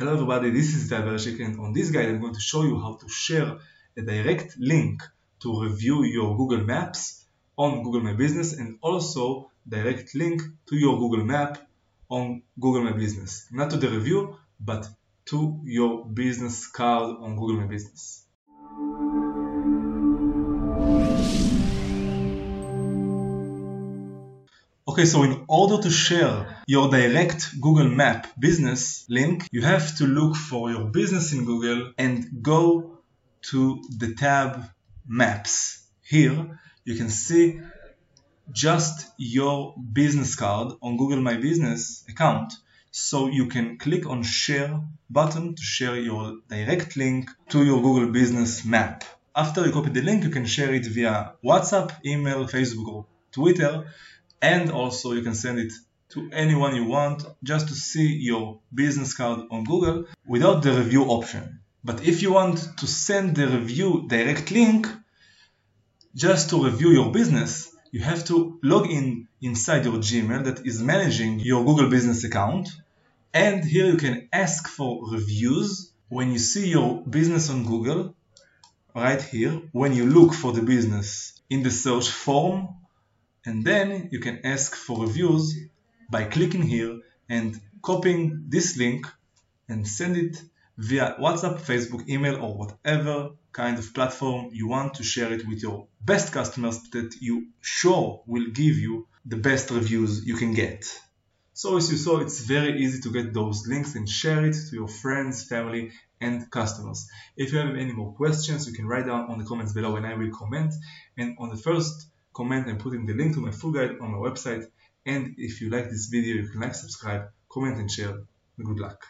Hello everybody, this is Verchik and on this guide I'm going to show you how to share a direct link to review your Google Maps on Google My Business and also direct link to your Google Map on Google My Business. Not to the review, but to your business card on Google My Business. Okay, so in order to share your direct Google Map business link, you have to look for your business in Google and go to the tab Maps. Here you can see just your business card on Google My Business account. So you can click on share button to share your direct link to your Google Business Map. After you copy the link, you can share it via WhatsApp, email, Facebook, or Twitter and also you can send it to anyone you want just to see your business card on Google without the review option. But if you want to send the review direct link just to review your business, you have to log in inside your Gmail that is managing your Google business account. And here you can ask for reviews when you see your business on Google, right here, when you look for the business in the search form and then you can ask for reviews by clicking here and copying this link and send it via WhatsApp, Facebook, email, or whatever kind of platform you want to share it with your best customers that you sure will give you the best reviews you can get. So as you saw, it's very easy to get those links and share it to your friends, family, and customers. If you have any more questions, you can write down on the comments below and I will comment. And on the first comment and putting the link to my full guide on my website. And if you like this video, you can like, subscribe, comment and share. Good luck.